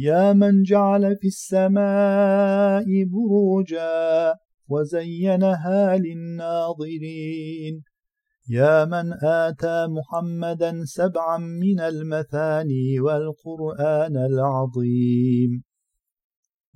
يا من جعل في السماء بروجا وزينها للناظرين يا من آتى محمدا سبعا من المثاني والقرآن العظيم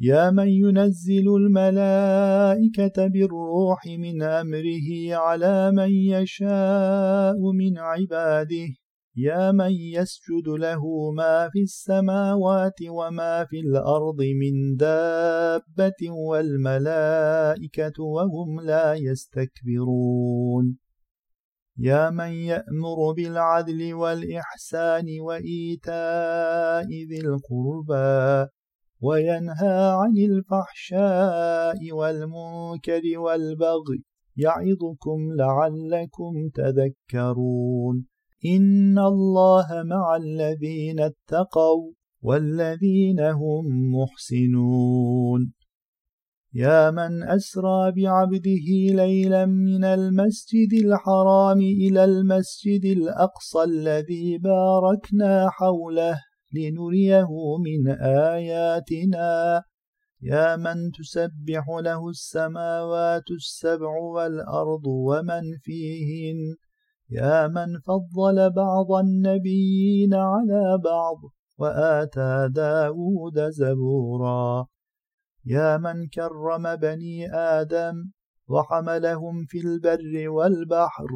يا من ينزل الملائكة بالروح من أمره على من يشاء من عباده يا من يسجد له ما في السماوات وما في الأرض من دابة والملائكة وهم لا يستكبرون يا من يأمر بالعدل والإحسان وإيتاء ذي القربى وينهى عن الفحشاء والمنكر والبغي يعظكم لعلكم تذكرون إن الله مع الذين اتقوا والذين هم محسنون. يا من أسرى بعبده ليلا من المسجد الحرام إلى المسجد الأقصى الذي باركنا حوله لنريه من آياتنا. يا من تسبح له السماوات السبع والأرض ومن فيهن يا من فضل بعض النبيين على بعض وآتى داود زبورا. يا من كرم بني آدم وحملهم في البر والبحر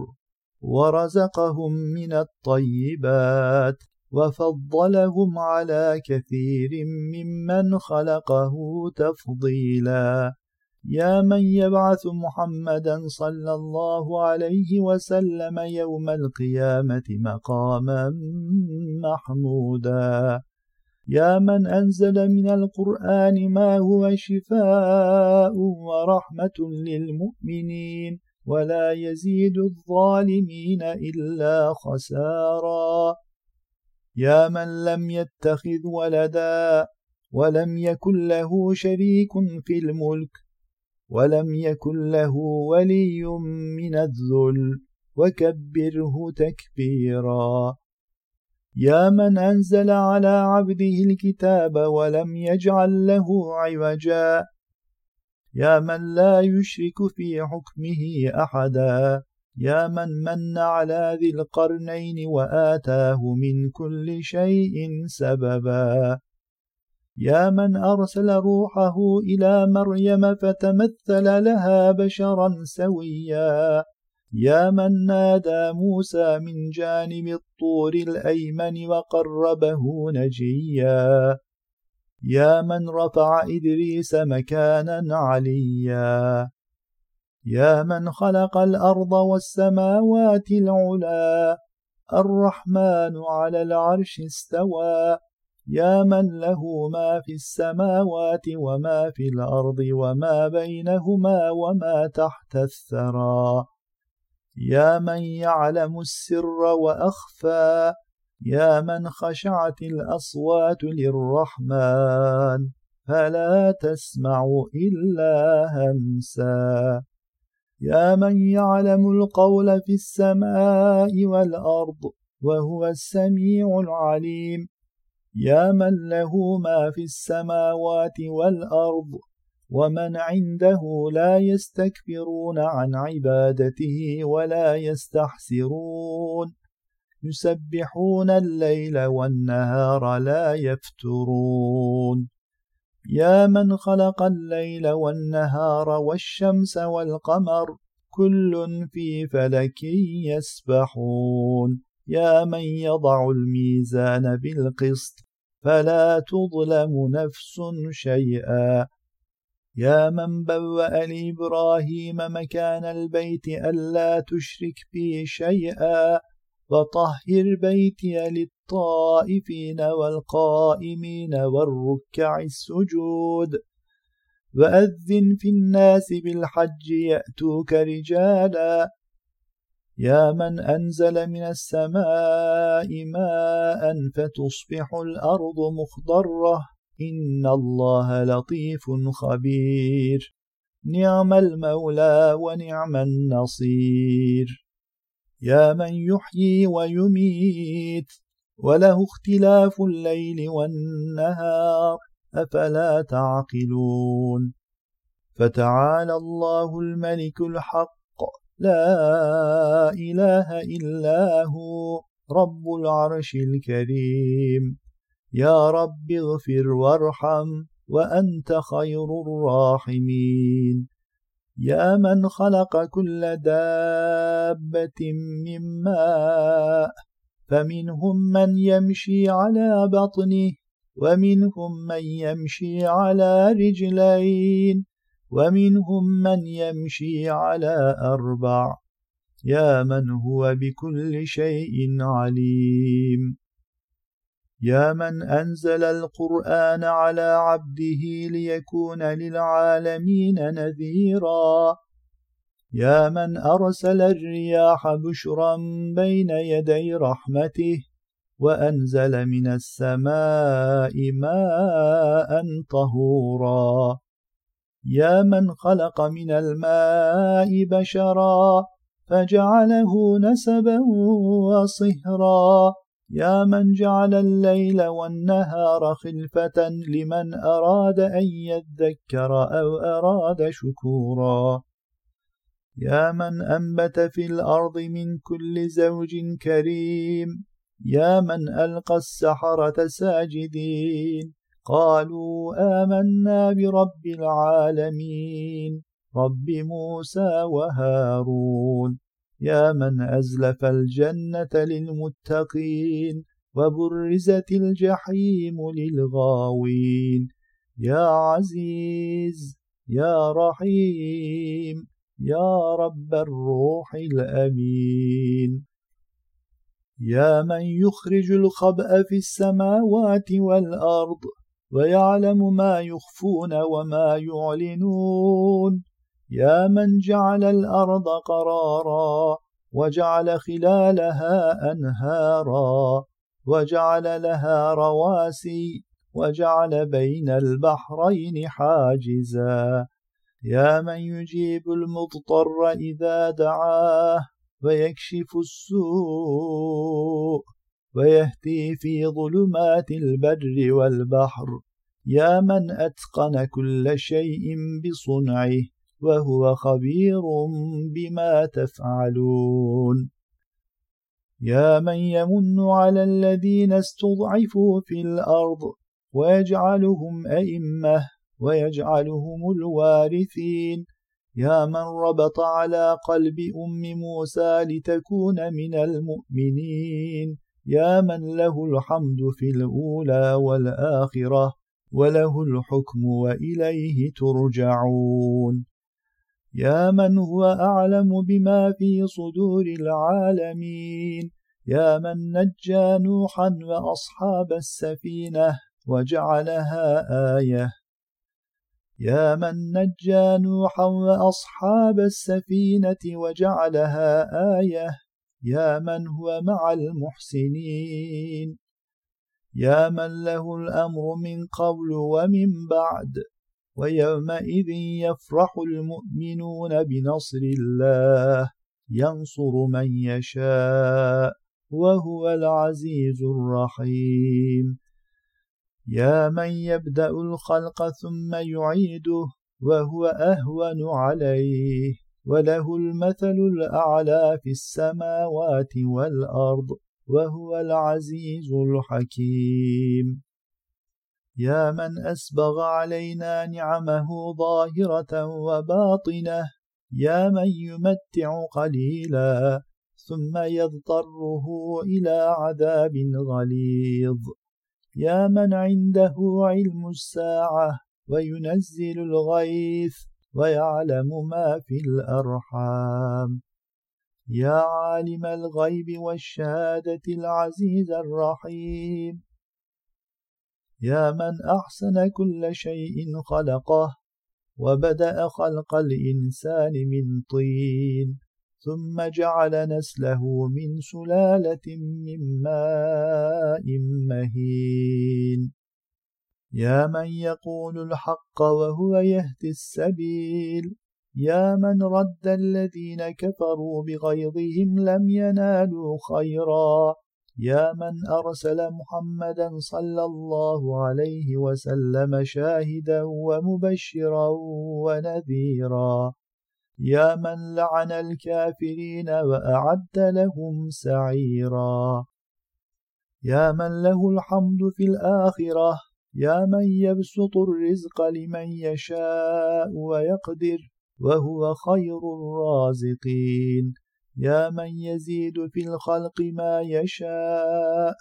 ورزقهم من الطيبات وفضلهم على كثير ممن خلقه تفضيلا. يا من يبعث محمدا صلى الله عليه وسلم يوم القيامة مقاما محمودا. يا من أنزل من القرآن ما هو شفاء ورحمة للمؤمنين ولا يزيد الظالمين إلا خسارا. يا من لم يتخذ ولدا ولم يكن له شريك في الملك ولم يكن له ولي من الذل وكبره تكبيرا. يا من أنزل على عبده الكتاب ولم يجعل له عوجا. يا من لا يشرك في حكمه أحدا. يا من من على ذي القرنين وآتاه من كل شيء سببا. يا من أرسل روحه إلى مريم فتمثل لها بشرا سويا. يا من نادى موسى من جانب الطور الأيمن وقربه نجيا. يا من رفع إدريس مكانا عليا. يا من خلق الأرض والسماوات العلا. الرحمن على العرش استوى. يا من له ما في السماوات وما في الأرض وما بينهما وما تحت الثرى. يا من يعلم السر وأخفى. يا من خشعت الأصوات للرحمن. فلا تسمع إلا همسا. يا من يعلم القول في السماء والأرض وهو السميع العليم. يا من له ما في السماوات والأرض ومن عنده لا يستكبرون عن عبادته ولا يستحسرون يسبحون الليل والنهار لا يفترون يا من خلق الليل والنهار والشمس والقمر كل في فلك يسبحون يا من يضع الميزان بالقسط فلا تظلم نفس شيئا. يا من بوأ لإبراهيم مكان البيت ألا تشرك بي شيئا. وطهر بيتي للطائفين والقائمين والركع السجود. وأذن في الناس بالحج يأتوك رجالا. يا من أنزل من السماء ماء فتصبح الأرض مخضرة إن الله لطيف خبير. نعم المولى ونعم النصير. يا من يحيي ويميت وله اختلاف الليل والنهار أفلا تعقلون؟ فتعالى الله الملك الحق لا إله إلا هو رب العرش الكريم. يا رب اغفر وارحم وأنت خير الراحمين. يا من خلق كل دابة من ماء فمنهم من يمشي على بطنه ومنهم من يمشي على رجلين. ومنهم من يمشي على أربع. يا من هو بكل شيء عليم. يا من أنزل القرآن على عبده ليكون للعالمين نذيرا. يا من أرسل الرياح بشرا بين يدي رحمته وأنزل من السماء ماء طهورا. يا من خلق من الماء بشرا فجعله نسبا وصهرا يا من جعل الليل والنهار خلفة لمن أراد أن يذكر أو أراد شكورا يا من أنبت في الأرض من كل زوج كريم يا من ألقى السحرة ساجدين قالوا آمنا برب العالمين رب موسى وهارون. يا من أزلف الجنة للمتقين وبرزت الجحيم للغاوين. يا عزيز يا رحيم يا رب الروح الأمين. يا من يخرج الخبأ في السماوات والأرض ويعلم ما يخفون وما يعلنون. يا من جعل الأرض قرارا وجعل خلالها أنهارا وجعل لها رواسي وجعل بين البحرين حاجزا. يا من يجيب المضطر إذا دعاه ويكشف السوء ويهدي في ظلمات البر والبحر. يا من أتقن كل شيء بصنعه وهو خبير بما تفعلون. يا من يمن على الذين استضعفوا في الأرض ويجعلهم أئمة ويجعلهم الوارثين. يا من ربط على قلب أم موسى لتكون من المؤمنين. يا من له الحمد في الأولى والآخرة وله الحكم وإليه ترجعون. يا من هو أعلم بما في صدور العالمين. يا من نجى نوحا وأصحاب السفينة وجعلها آية. يا من نجى نوحا وأصحاب السفينة وجعلها آية. يا من هو مع المحسنين. يا من له الأمر من قبل ومن بعد. ويومئذ يفرح المؤمنون بنصر الله. ينصر من يشاء وهو العزيز الرحيم. يا من يبدأ الخلق ثم يعيده وهو أهون عليه. وله المثل الأعلى في السماوات والأرض وهو العزيز الحكيم. يا من أسبغ علينا نعمه ظاهرة وباطنة يا من يمتع قليلا ثم يضطره إلى عذاب غليظ. يا من عنده علم الساعة وينزل الغيث ويعلم ما في الأرحام. يا عالم الغيب والشهادة العزيز الرحيم. يا من أحسن كل شيء خلقه وبدأ خلق الإنسان من طين. ثم جعل نسله من سلالة من ماء مهين. يا من يقول الحق وهو يهدي السبيل. يا من رد الذين كفروا بغيظهم لم ينالوا خيرا. يا من أرسل محمدا صلى الله عليه وسلم شاهدا ومبشرا ونذيرا. يا من لعن الكافرين وأعد لهم سعيرا. يا من له الحمد في الآخرة يا من يبسط الرزق لمن يشاء ويقدر وهو خير الرازقين يا من يزيد في الخلق ما يشاء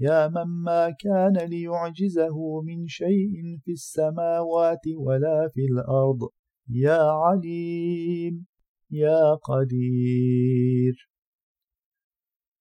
يا من ما كان ليعجزه من شيء في السماوات ولا في الأرض يا عليم يا قدير